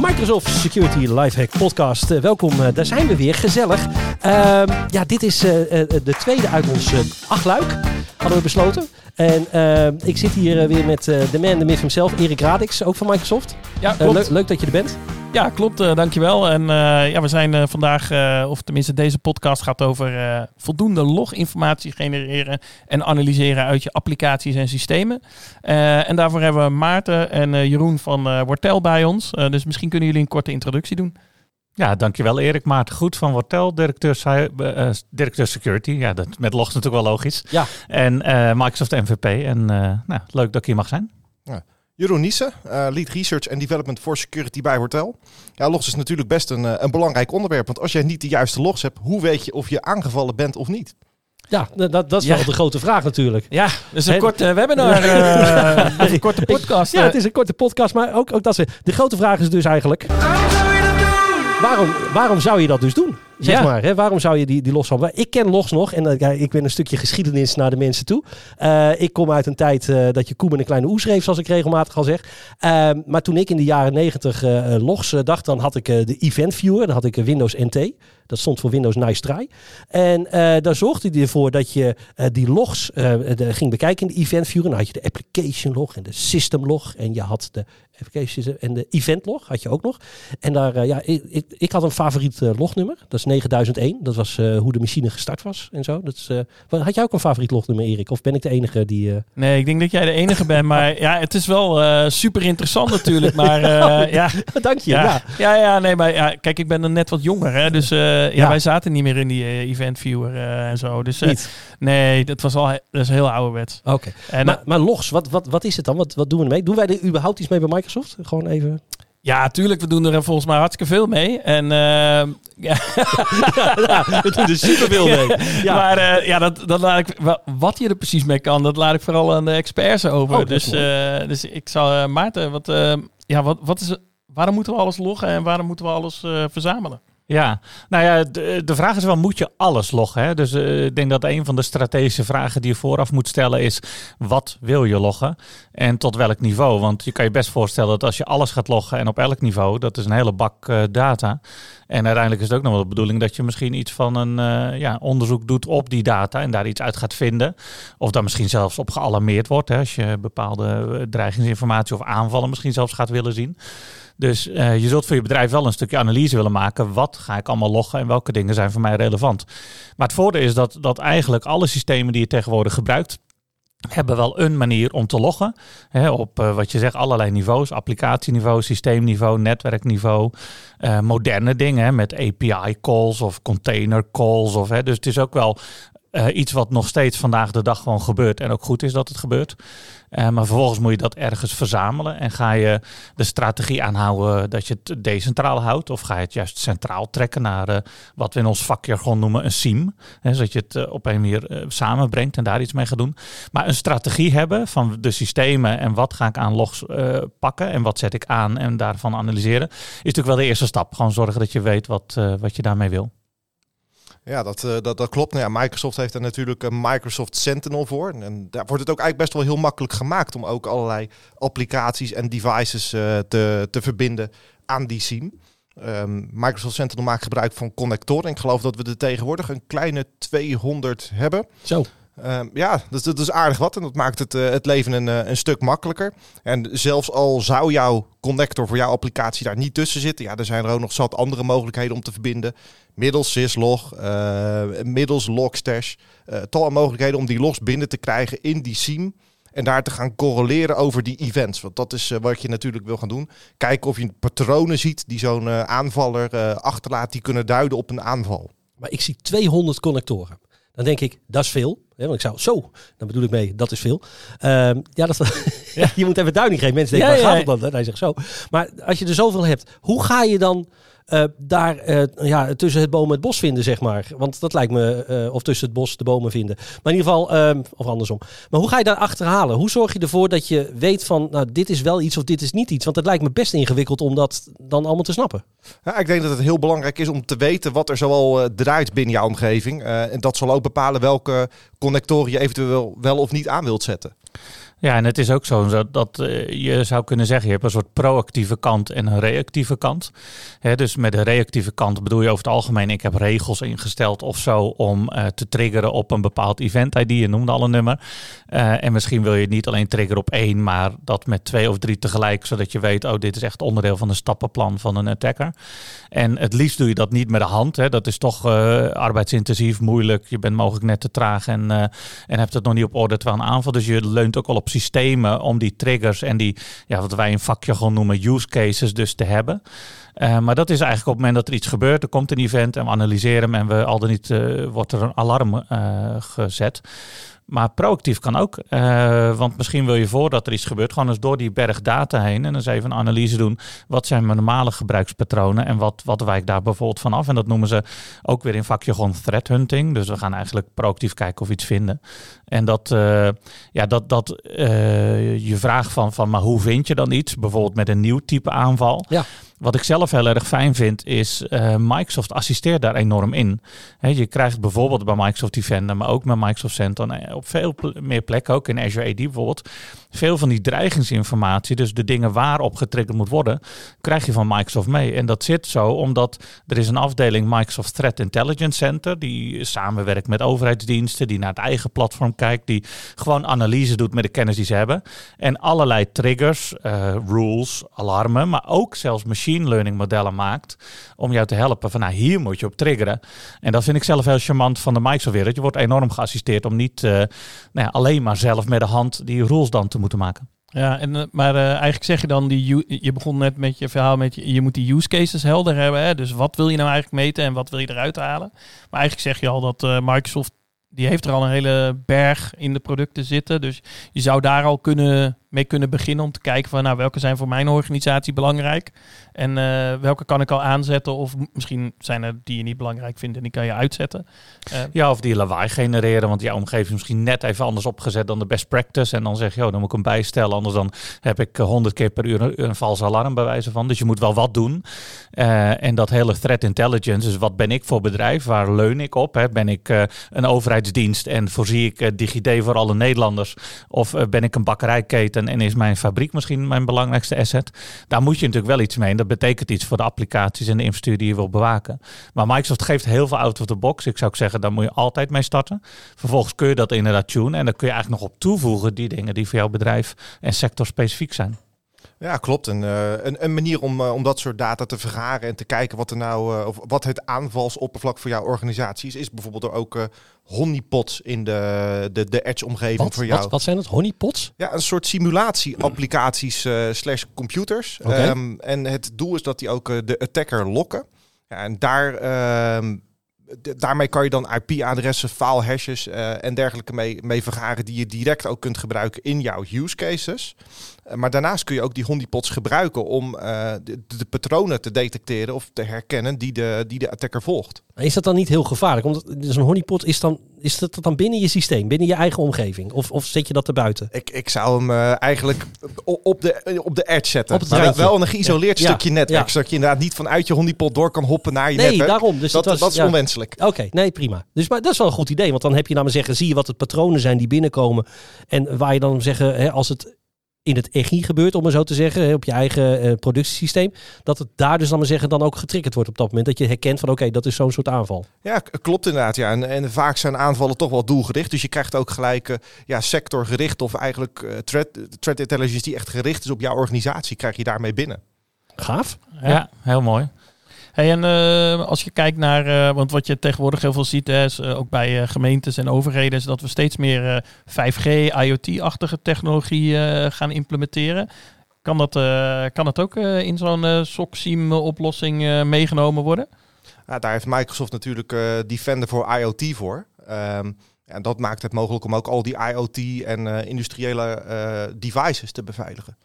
Microsoft Security Lifehack Podcast. Eh, welkom, eh, daar zijn we weer. Gezellig. Ehm, ja, dit is eh, de tweede uit ons achtluik, hadden we besloten. En ehm, ik zit hier weer met de man, de myth himself, Erik Radix, ook van Microsoft. Ja, klopt. leuk, leuk dat je er bent. Ja, klopt. eh, dankjewel. En eh, ja, we zijn eh, vandaag, eh, of tenminste deze podcast gaat over eh, voldoende loginformatie genereren en analyseren uit je applicaties en systemen. Eh, en daarvoor hebben we Maarten en eh, Jeroen van eh Wortel bij ons. Eh, dus misschien kunnen jullie een korte introductie doen. Ja, dankjewel Erik Maarten Goed van Wortel, directeur, eh, directeur security. Ja, dat met logs natuurlijk wel logisch. Ja. En eh, Microsoft MVP. En eh, nou, leuk dat ik hier mag zijn. Jeroen Niesen, eh, Lead Research and Development for Security bij Hortel. Ja, logs is natuurlijk best een, eh, een belangrijk onderwerp. Want als jij niet de juiste logs hebt, hoe weet je of je aangevallen bent of niet? Ja, dat, dat is Ja. wel de grote vraag natuurlijk. Ja, dus een En- korte webinar, eh, of een korte podcast. Ja, het is een korte podcast, maar ook, ook dat is... De grote vraag is dus eigenlijk... Waarom, waarom zou je dat dus doen? Zeg Ja. maar, hè? waarom zou je die, die logs hebben? Ik ken logs nog en eh, ik ben een stukje geschiedenis naar de mensen toe. Eh, ik kom uit een tijd eh, dat je koe met een kleine oe schreef, zoals ik regelmatig al zeg. Ehm, maar toen ik in de jaren negentig logs dacht, dan had ik de Event Viewer, dan had ik Windows NT. Dat stond voor Windows Nice Try. En daar zorgde hij ervoor dat je die logs de- ging bekijken in de Event Viewer. Dan had je de application log en de system log. En je had de en de event log had je ook nog. En daar, eh, ja, ik, ik, ik had een favoriet eh, lognummer. Dat is 9001. Dat was eh, hoe de machine gestart was en zo. Dat is, had jij ook een favoriet lognummer, Erik? Of ben ik de enige die... Nee, ik denk dat jij de enige bent. Maar ja, het is wel super interessant natuurlijk. Maar ja, Dank je. Ja, Ja. ja. ja, nee, maar ja, kijk, ik ben dan net wat jonger, hè, dus ja, Ja. wij zaten niet meer in die event viewer en zo. Dus Niet. nee, dat was al dat is heel ouderwets. Oké. Maar logs, wat, wat, wat is het dan? Wat, wat doen we ermee? Doen wij er überhaupt iets mee bij Microsoft? Gewoon even... ja, tuurlijk, we doen er volgens mij hartstikke veel mee. En eh, ja, ja, we doen er superveel mee. Ja. maar eh, ja, dat, dat laat ik, wa- wat je er precies mee kan, dat laat ik vooral aan de experts over. Oh, dus, eh, dus ik zal eh, Maarten, wat, eh, ja, wat, wat is, waarom moeten we alles loggen en waarom moeten we alles eh, verzamelen? Ja, nou ja, de, de vraag is wel, moet je alles loggen? Hè? Dus eh, ik denk dat een van de strategische vragen die je vooraf moet stellen is, wat wil je loggen? En tot welk niveau? Want je kan je best voorstellen dat als je alles gaat loggen en op elk niveau, dat is een hele bak eh, data. En uiteindelijk is het ook nog wel de bedoeling dat je misschien iets van een eh, ja, onderzoek doet op die data en daar iets uit gaat vinden. Of daar misschien zelfs op gealarmeerd wordt, hè, als je bepaalde eh, dreigingsinformatie of aanvallen misschien zelfs gaat willen zien. Dus eh, je zult voor je bedrijf wel een stukje analyse willen maken. Wat ga ik allemaal loggen en welke dingen zijn voor mij relevant? Maar het voordeel is dat, dat eigenlijk alle systemen die je tegenwoordig gebruikt, hebben wel een manier om te loggen. Hè, op eh, wat je zegt, allerlei niveaus. Applicatieniveau, systeemniveau, netwerkniveau. eh, moderne dingen met API calls of container calls. Of, hè, dus het is ook wel eh, iets wat nog steeds vandaag de dag gewoon gebeurt. En ook goed is dat het gebeurt. Eh, maar vervolgens moet je dat ergens verzamelen. En ga je de strategie aanhouden dat je het decentraal houdt. Of ga je het juist centraal trekken naar eh, wat we in ons vakjargon noemen een SIEM. Zodat je het op een manier samenbrengt en daar iets mee gaat doen. Maar een strategie hebben van de systemen en wat ga ik aan logs pakken en wat zet ik aan en daarvan analyseren. Is natuurlijk wel de eerste stap. Gewoon zorgen dat je weet wat, wat je daarmee wil. Ja, dat, eh, dat, dat klopt. Nou ja, Microsoft heeft er natuurlijk een Microsoft Sentinel voor. En daar wordt het ook eigenlijk best wel heel makkelijk gemaakt om ook allerlei applicaties en devices eh, te, te verbinden aan die SIEM. Ehm, Microsoft Sentinel maakt gebruik van connectoren. Ik geloof dat we er tegenwoordig een kleine 200 hebben. Zo. Ehm, ja, dat, is aardig wat en dat maakt het, eh, het leven een, eh, een stuk makkelijker. En zelfs al zou jouw connector voor jouw applicatie daar niet tussen zitten, ja, er zijn er ook nog zat andere mogelijkheden om te verbinden. Middels syslog, eh middels logstash, tal mogelijkheden om die logs binnen te krijgen in die SIEM. En daar te gaan correleren over die events. Want dat is wat je natuurlijk wil gaan doen. Kijken of je patronen ziet die zo'n aanvaller achterlaat. Die kunnen duiden op een aanval. Maar ik zie 200 connectoren. Dan denk ik, dat is veel. Hè, want ik zou, zo, dan bedoel ik mee, dat is veel. Ehm, ja, dat, je moet even duiding geven. Mensen denken, Ja, waar gaat het dan? Hij zegt zo. Maar als je er zoveel hebt, hoe ga je dan eh, daar eh, ja, tussen het bomen het bos vinden, zeg maar. Want dat lijkt me, eh, of tussen het bos de bomen vinden. Maar in ieder geval, of andersom. Maar hoe ga je daar achterhalen? Hoe zorg je ervoor dat je weet van, nou, dit is wel iets of dit is niet iets? Want het lijkt me best ingewikkeld om dat dan allemaal te snappen. Ja, ik denk dat het heel belangrijk is om te weten wat er zoal draait binnen jouw omgeving. En dat zal ook bepalen welke connectoren je eventueel wel of niet aan wilt zetten. Ja, en het is ook zo dat, eh, je zou kunnen zeggen, je hebt een soort proactieve kant en een reactieve kant. Dus met de reactieve kant bedoel je over het algemeen, ik heb regels ingesteld of zo om eh, te triggeren op een bepaald event ID. Je noemde al een nummer. Eh, en misschien wil je niet alleen triggeren op één, maar dat met twee of drie tegelijk, zodat je weet, oh, dit is echt onderdeel van een stappenplan van een attacker. En het liefst doe je dat niet met de hand. Dat is toch arbeidsintensief, moeilijk. Je bent mogelijk net te traag en, en hebt het nog niet op orde terwijl een aanval. Dus je leunt ook al op systemen om die triggers en die, ja, wat wij in vakjargon noemen, use cases dus te hebben. Eh, maar dat is eigenlijk op het moment dat er iets gebeurt, er komt een event en we analyseren hem en we al dan niet eh, wordt er een alarm eh, gezet. Maar proactief kan ook. eh, want misschien wil je voordat er iets gebeurt, gewoon eens door die berg data heen en eens even een analyse doen. Wat zijn mijn normale gebruikspatronen en wat, wat wijkt daar bijvoorbeeld van af? En dat noemen ze ook weer in vakje gewoon threat hunting. Dus we gaan eigenlijk proactief kijken of we iets vinden. En dat, eh, ja, dat, dat eh, je vraag van, van, maar hoe vind je dan iets? Bijvoorbeeld met een nieuw type aanval. Ja. Wat ik zelf heel erg fijn vind, is eh, Microsoft assisteert daar enorm in. Je krijgt bijvoorbeeld bij Microsoft Defender, maar ook met Microsoft Sentinel, eh, op veel meer plekken, ook in Azure AD bijvoorbeeld, veel van die dreigingsinformatie, dus de dingen waarop getriggerd moet worden, krijg je van Microsoft mee. En dat zit zo omdat er is een afdeling Microsoft Threat Intelligence Center, die samenwerkt met overheidsdiensten, die naar het eigen platform kijkt, die gewoon analyse doet met de kennis die ze hebben. En allerlei triggers, eh, rules, alarmen, maar ook zelfs machine learning modellen maakt om jou te helpen van nou, hier moet je op triggeren. En dat vind ik zelf heel charmant van de Microsoft wereld. Je wordt enorm geassisteerd om niet eh, nou ja, alleen maar zelf met de hand die rules dan te moeten maken. Ja, en, eh, maar eh, eigenlijk zeg je dan, die, je begon net met je verhaal met je, je moet die use cases helder hebben. Hè? Dus wat wil je nou eigenlijk meten en wat wil je eruit halen? Maar eigenlijk zeg je al dat Microsoft, die heeft er al een hele berg in de producten zitten. Dus je zou daar al kunnen, mee kunnen beginnen om te kijken van nou, welke zijn voor mijn organisatie belangrijk. En eh, welke kan ik al aanzetten of misschien zijn er die je niet belangrijk vindt en die kan je uitzetten. Eh, Ja, of die lawaai genereren, want jouw omgeving is misschien net even anders opgezet dan de best practice. En dan zeg je, oh, dan moet ik hem bijstellen, anders dan heb ik honderd keer per uur een, vals alarm bij wijze van. Dus je moet wel wat doen. Eh, en dat hele threat intelligence, dus wat ben ik voor bedrijf, waar leun ik op? Hè? Ben ik eh, een overheidsdienst en voorzie ik eh, DigiD voor alle Nederlanders? Of eh, ben ik een bakkerijketen en is mijn fabriek misschien mijn belangrijkste asset? Daar moet je natuurlijk wel iets mee. En dat betekent iets voor de applicaties en de infrastructuur die je wil bewaken. Maar Microsoft geeft heel veel out of the box. Ik zou ook zeggen, daar moet je altijd mee starten. Vervolgens kun je dat inderdaad tunen. En dan kun je eigenlijk nog op toevoegen die dingen die voor jouw bedrijf en sector specifiek zijn. Ja, klopt. En, eh, een, een manier om, eh, om dat soort data te vergaren en te kijken wat er nou, eh, of wat het aanvalsoppervlak voor jouw organisatie is, is bijvoorbeeld door ook honeypots in de, de, de Edge-omgeving voor jou. wat, wat zijn het? Honeypots? Ja, een soort simulatie-applicaties slash computers. Ehm, en het doel is dat die ook de attacker lokken. Ja, en daar, ehm, daarmee kan je dan IP-adressen, file hashes eh, en dergelijke mee, mee vergaren die je direct ook kunt gebruiken in jouw use cases. Eh, maar daarnaast kun je ook die honeypots gebruiken om eh, de, de patronen te detecteren of te herkennen die de, die de attacker volgt. Is dat dan niet heel gevaarlijk? Omdat zo'n honeypot is dan, is dat dan binnen je systeem, binnen je eigen omgeving? Of, of zet je dat erbuiten? Ik, ik zou hem eh, eigenlijk op de, op de edge zetten. Op het maar wel, een geïsoleerd Ja. stukje netwerk. Ja. Zodat je inderdaad niet vanuit je honeypot door kan hoppen naar je Nee, netwerk. daarom. Dus dat, dat was- dat is ja. onwenselijk. Oké, nee, prima. Dus maar dat is wel een goed idee. Want dan heb je namelijk zeggen, zie je wat het patronen zijn die binnenkomen. En waar je dan zeggen, hè, als het in het EGI gebeurt, om maar zo te zeggen, hè, op je eigen eh, productiesysteem, dat het daar dus dan maar zeggen dan ook getriggerd wordt op dat moment. Dat je herkent van oké, dat is zo'n soort aanval. Ja, klopt inderdaad. Ja. En, en vaak zijn aanvallen toch wel doelgericht. Dus je krijgt ook gelijk eh, ja, sectorgericht of eigenlijk eh, threat, threat intelligence die echt gericht is op jouw organisatie, krijg je daarmee binnen. Gaaf. Ja, heel mooi. En eh, als je kijkt naar, eh, want wat je tegenwoordig heel veel ziet, hè, is, eh, ook bij gemeentes en overheden, is dat we steeds meer eh, 5G, IoT-achtige technologie gaan implementeren. Kan dat, kan dat ook in zo'n SOC-SIEM-oplossing meegenomen worden? Ja, daar heeft Microsoft natuurlijk Defender voor IoT voor. Ehm, en dat maakt het mogelijk om ook al die IoT en industriële devices te beveiligen.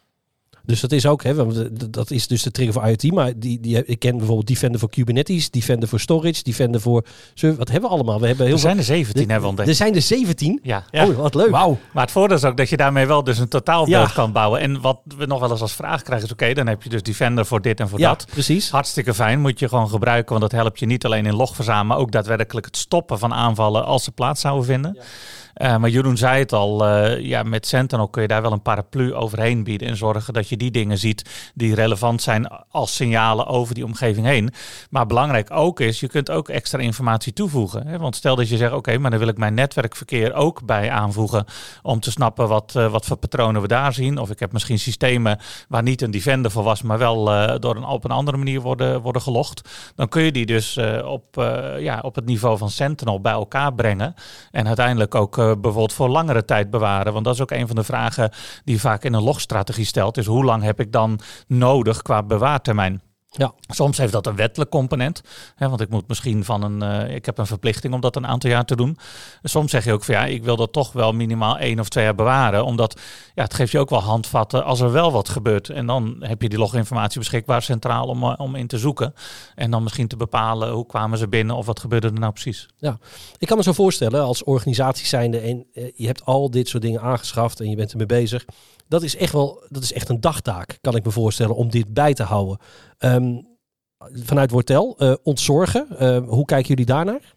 Dus dat is ook, hè, want dat is dus de trigger voor IoT. Maar die, die, ik ken bijvoorbeeld Defender voor Kubernetes, Defender voor Storage, Defender voor server. Wat hebben we allemaal? We hebben heel Er zijn er 17 hebben we ontdekt. Er zijn er 17. Ja. Oh, wat leuk. Wauw. Maar het voordeel is ook dat je daarmee wel dus een totaalbeeld Ja. kan bouwen. En wat we nog wel eens als vraag krijgen is, oké, dan heb je dus Defender voor dit en voor Ja, dat. precies. Hartstikke fijn, moet je gewoon gebruiken, want dat helpt je niet alleen in logverzamelen, maar ook daadwerkelijk het stoppen van aanvallen als ze plaats zouden vinden. Eh, maar Jeroen zei het al, eh, ja, met Sentinel kun je daar wel een paraplu overheen bieden en zorgen dat je die dingen ziet die relevant zijn als signalen over die omgeving heen. Maar belangrijk ook is, je kunt ook extra informatie toevoegen. Hè? Want stel dat je zegt, oké, maar dan wil ik mijn netwerkverkeer ook bij aanvoegen om te snappen wat, eh, wat voor patronen we daar zien. Of ik heb misschien systemen waar niet een defender voor was, maar wel door een, op een andere manier worden, worden gelogd. Dan kun je die dus op, ja, op het niveau van Sentinel bij elkaar brengen. En uiteindelijk ook bijvoorbeeld voor langere tijd bewaren. Want dat is ook een van de vragen die vaak in een logstrategie stelt. Is hoe lang heb ik dan nodig qua bewaartermijn? Ja. Soms heeft dat een wettelijk component. Hè, want ik moet misschien van een. eh, ik heb een verplichting om dat een aantal jaar te doen. Soms zeg je ook van ja, ik wil dat toch wel minimaal één of twee jaar bewaren. Omdat ja, het geeft je ook wel handvatten als er wel wat gebeurt. En dan heb je die loginformatie beschikbaar centraal om, eh, om in te zoeken. En dan misschien te bepalen hoe kwamen ze binnen of wat gebeurde er nou precies. Ik kan me zo voorstellen, als organisatie zijnde en eh, je hebt al dit soort dingen aangeschaft en je bent ermee bezig. Dat is echt wel, dat is echt een dagtaak, kan ik me voorstellen, om dit bij te houden. Ehm, vanuit Wortel, eh ontzorgen, eh, hoe kijken jullie daarnaar?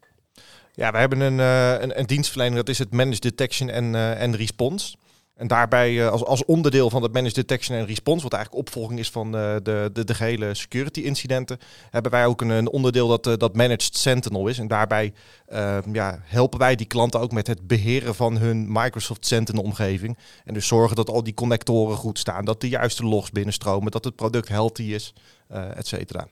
Ja, we hebben een, eh, een, een dat is het Managed Detection en, eh, en Response. En daarbij eh, als, als onderdeel van het Managed Detection en Response, wat eigenlijk opvolging is van eh, de, de, de gehele security incidenten, hebben wij ook een, een onderdeel dat, eh, dat Managed Sentinel is. En daarbij eh, ja, helpen wij die klanten ook met het beheren van hun Microsoft Sentinel omgeving. En dus zorgen dat al die connectoren goed staan, dat de juiste logs binnenstromen, dat het product healthy is, eh et cetera.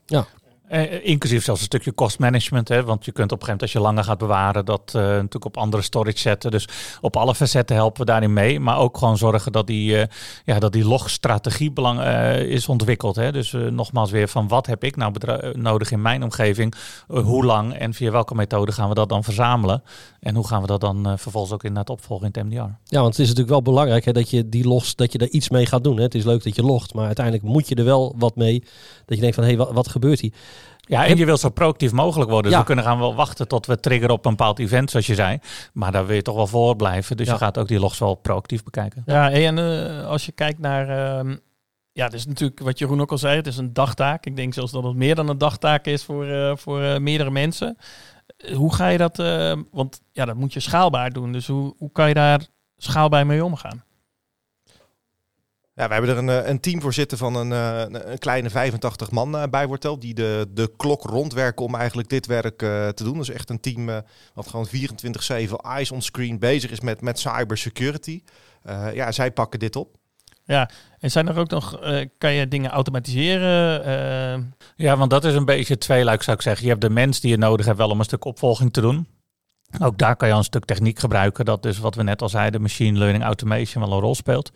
Eh, inclusief zelfs een stukje cost management. Hè? Want je kunt op een gegeven moment als je langer gaat bewaren, dat eh, natuurlijk op andere storage zetten. Dus op alle facetten helpen we daarin mee. Maar ook gewoon zorgen dat die, eh, ja, dat die logstrategie belang, eh, is ontwikkeld. Hè? Dus eh, nogmaals weer van wat heb ik nou eh, nodig in mijn omgeving? Eh, hoe lang en via welke methode gaan we dat dan verzamelen? En hoe gaan we dat dan eh, vervolgens ook inderdaad opvolgen in het MDR? Ja, want het is natuurlijk wel belangrijk hè, dat je die logs, dat je er iets mee gaat doen. Hè. Het is leuk dat je logt, maar uiteindelijk moet je er wel wat mee. Dat je denkt van, hé, hey, wat, wat gebeurt hier? Ja, en je wil zo proactief mogelijk worden. Dus Ja. we kunnen gaan wel wachten tot we triggeren op een bepaald event, zoals je zei. Maar daar wil je toch wel voor blijven. Dus Ja. je gaat ook die logs wel proactief bekijken. Ja, en eh, als je kijkt naar... ehm, ja, het is natuurlijk wat Jeroen ook al zei. Het is een dagtaak. Ik denk zelfs dat het meer dan een dagtaak is voor, eh, voor eh, meerdere mensen. Hoe ga je dat... want ja, dat moet je schaalbaar doen. Dus hoe, hoe kan je daar schaalbaar mee omgaan? Ja, we hebben er een, eh, een team voor zitten van een, eh, een kleine 85 man eh, bij Wortel. Die de, de klok rondwerken om eigenlijk dit werk eh, te doen. Dat is echt een team wat gewoon 24-7 eyes on screen bezig is met, met cybersecurity. Eh ja, zij pakken dit op. En zijn er ook nog... eh, kan je dingen automatiseren? Ja, want dat is een beetje tweeluik zou ik zeggen. Je hebt de mens die je nodig hebt wel om een stuk opvolging te doen. Ook daar kan je een stuk techniek gebruiken. Dat dus wat we net al zeiden, machine learning automation wel een rol speelt.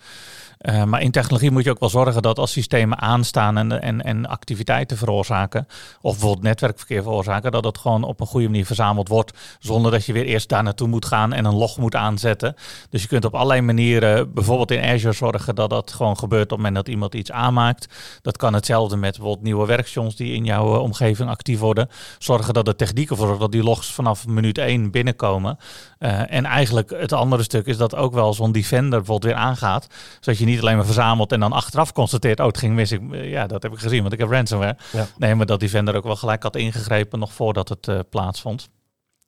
Eh, maar in technologie moet je ook wel zorgen dat als systemen aanstaan en, en, en activiteiten veroorzaken, of bijvoorbeeld netwerkverkeer veroorzaken, dat het gewoon op een goede manier verzameld wordt, zonder dat je weer eerst daar naartoe moet gaan en een log moet aanzetten. Dus je kunt op allerlei manieren, bijvoorbeeld in Azure, zorgen dat dat gewoon gebeurt op het moment dat iemand iets aanmaakt. Dat kan hetzelfde met bijvoorbeeld nieuwe werkstations die in jouw eh, omgeving actief worden. Zorgen dat de technieken voor dat die logs vanaf minuut 1 binnenkomen. Eh, en eigenlijk het andere stuk is dat ook wel zo'n defender bijvoorbeeld weer aangaat. Zodat je niet alleen maar verzamelt en dan achteraf constateert, oh het ging mis. Ik, eh, ja, dat heb ik gezien, want ik heb ransomware. Ja. Nee, maar dat defender ook wel gelijk had ingegrepen nog voordat het eh, plaatsvond.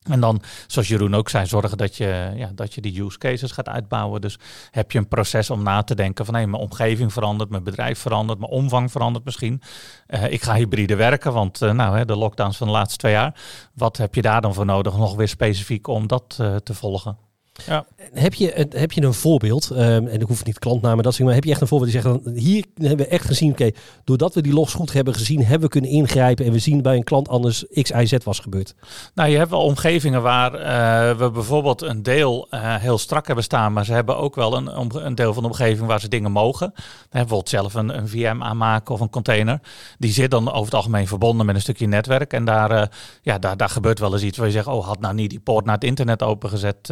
En dan, zoals Jeroen ook zei, zorgen dat je, ja, dat je die use cases gaat uitbouwen. Dus heb je een proces om na te denken van hé, mijn omgeving verandert, mijn bedrijf verandert, mijn omvang verandert misschien. Eh, ik ga hybride werken, want eh, nou, hè, de lockdowns van de laatste twee jaar. Wat heb je daar dan voor nodig, nog weer specifiek om dat eh, te volgen? Heb je, een- heb je een voorbeeld, ehm, en ik hoef niet klantnamen, dat soort, maar heb je echt een voorbeeld die zegt, dan, hier hebben we echt gezien, oké, doordat we die logs goed hebben gezien, hebben we kunnen ingrijpen en we zien bij een klant anders X, Y, Z was gebeurd. Nou, je hebt wel omgevingen waar eh, we bijvoorbeeld een deel eh, heel strak hebben staan, maar ze hebben ook wel een, een deel van de omgeving waar ze dingen mogen. Hè, bijvoorbeeld zelf een, een VM aanmaken of een container. Die zit dan over het algemeen verbonden met een stukje netwerk. En daar, eh, ja, daar, daar gebeurt wel eens iets waar je zegt, oh, had nou niet die poort naar het internet opengezet,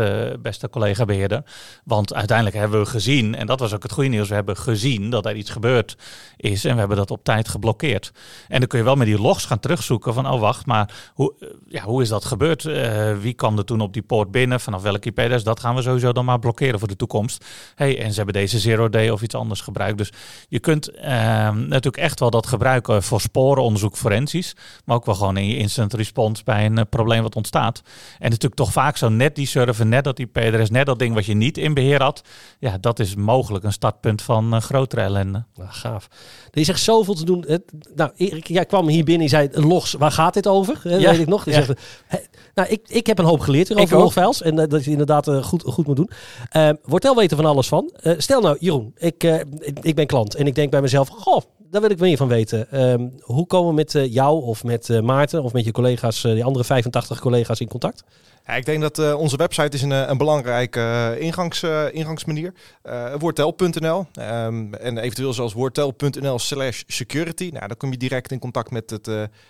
beste collega-beheerder. Want uiteindelijk hebben we gezien, en dat was ook het goede nieuws, we hebben gezien dat er iets gebeurd is en we hebben dat op tijd geblokkeerd. En dan kun je wel met die logs gaan terugzoeken van, oh wacht, maar hoe, eh, ja, hoe is dat gebeurd? Uh, wie kwam er toen op die poort binnen? Vanaf welke IP-adres? Dat gaan we sowieso dan maar blokkeren voor de toekomst. Hey, en ze hebben deze zero day of iets anders gebruikt. Dus je kunt uh, natuurlijk echt wel dat gebruiken voor sporenonderzoek forensisch, maar ook wel gewoon in je instant response bij een uh, probleem wat ontstaat. En natuurlijk toch vaak zo net die server, net dat IP-adres, net dat ding wat je niet in beheer had. Ja, dat is mogelijk een startpunt van uh, grotere ellende. Nou, gaaf. Er is echt zoveel te doen. Nou, Erik, jij kwam hier binnen en zei, logs, waar gaat dit over? Ja, weet ik nog. Die ja. zegt, nou, ik, ik heb een hoop geleerd over logfiles en uh, dat je inderdaad uh, goed, goed moet doen. Uh, Wortel weten van alles van. stel nou, Jeroen, ik, ik, ik ben klant en ik denk bij mezelf, goh, daar wil ik meer van weten. Um, hoe komen we met uh, jou of met uh, Maarten of met je collega's, uh, die andere 85 collega's in contact? Ja, ik denk dat onze website is een, een belangrijke ingangs, ingangsmanier. Woordtel.nl um, en eventueel zelfs woordtel.nl slash security. Nou, dan kom je direct in contact met het,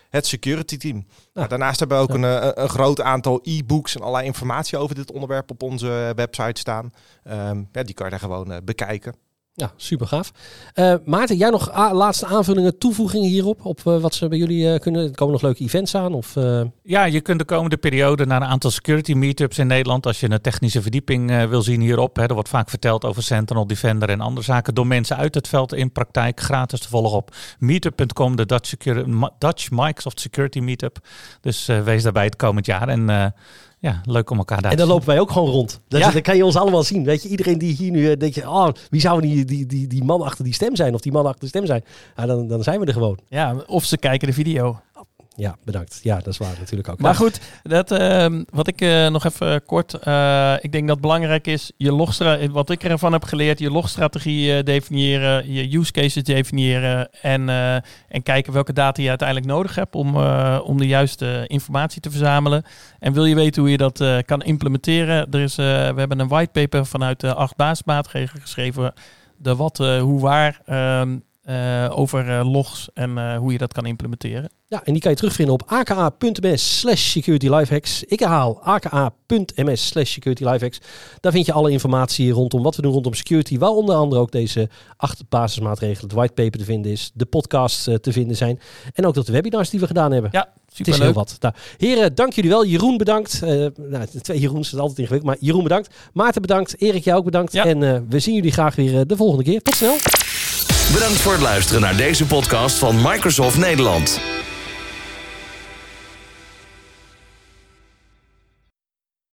het security team. Nou, nou, daarnaast hebben we ook ja. een, een groot aantal e-books en allerlei informatie over dit onderwerp op onze website staan. Um, ja, die kan je daar gewoon bekijken. Ja, super gaaf. Uh, Maarten, jij nog laatste aanvullingen, toevoegingen hierop? Op uh, wat ze bij jullie uh, kunnen? Er komen nog leuke events aan? Of, Ja, je kunt de komende periode naar een aantal security meetups in Nederland. Als je een technische verdieping wil zien hierop. Hè, er wordt vaak verteld over Sentinel, Defender en andere zaken. Door mensen uit het veld in praktijk. Gratis te volgen op meetup.com, de Dutch, Dutch Microsoft Security Meetup. Dus wees daarbij het komend jaar. En ja, leuk om elkaar daar En dan lopen wij ook gewoon rond. Dat, ja. Dan kan je ons allemaal zien. Weet je, iedereen die hier nu denk je, oh, wie zou die, die, die, die man achter die stem zijn? Of die man achter de stem zijn? Ja, dan, dan zijn we er gewoon. Ja, of ze kijken de video. Ja, bedankt. Ja, dat is waar natuurlijk ook. Maar goed, dat, uh, wat ik uh, nog even kort. Uh, ik denk dat belangrijk is. Je logstra wat ik ervan heb geleerd. Je logstrategie definiëren. Je use cases definiëren. En, en kijken welke data je uiteindelijk nodig hebt. Om, om de juiste informatie te verzamelen. En wil je weten hoe je dat kan implementeren. Er is, we hebben een whitepaper vanuit de acht basismaatregelen geschreven. De wat, hoe, waar. Ehm, uh, over uh, logs en uh, hoe je dat kan implementeren. Ja, en die kan je terugvinden op aka.ms slash security. Ik herhaal aka.ms slash security. Daar vind je alle informatie rondom wat we doen rondom security. Waar onder andere ook deze acht basismaatregelen, het whitepaper te vinden is, de podcasts te vinden zijn. En ook dat de webinars die we gedaan hebben. Ja, Super het is heel wat. Nou, heren, dank jullie wel. Jeroen bedankt. Uh, nou, twee Jeroens is altijd ingewikkeld, maar Jeroen bedankt. Maarten bedankt. Erik, jou ook bedankt. Ja. En uh, we zien jullie graag weer uh, de volgende keer. Tot snel. Bedankt voor het luisteren naar deze podcast van Microsoft Nederland.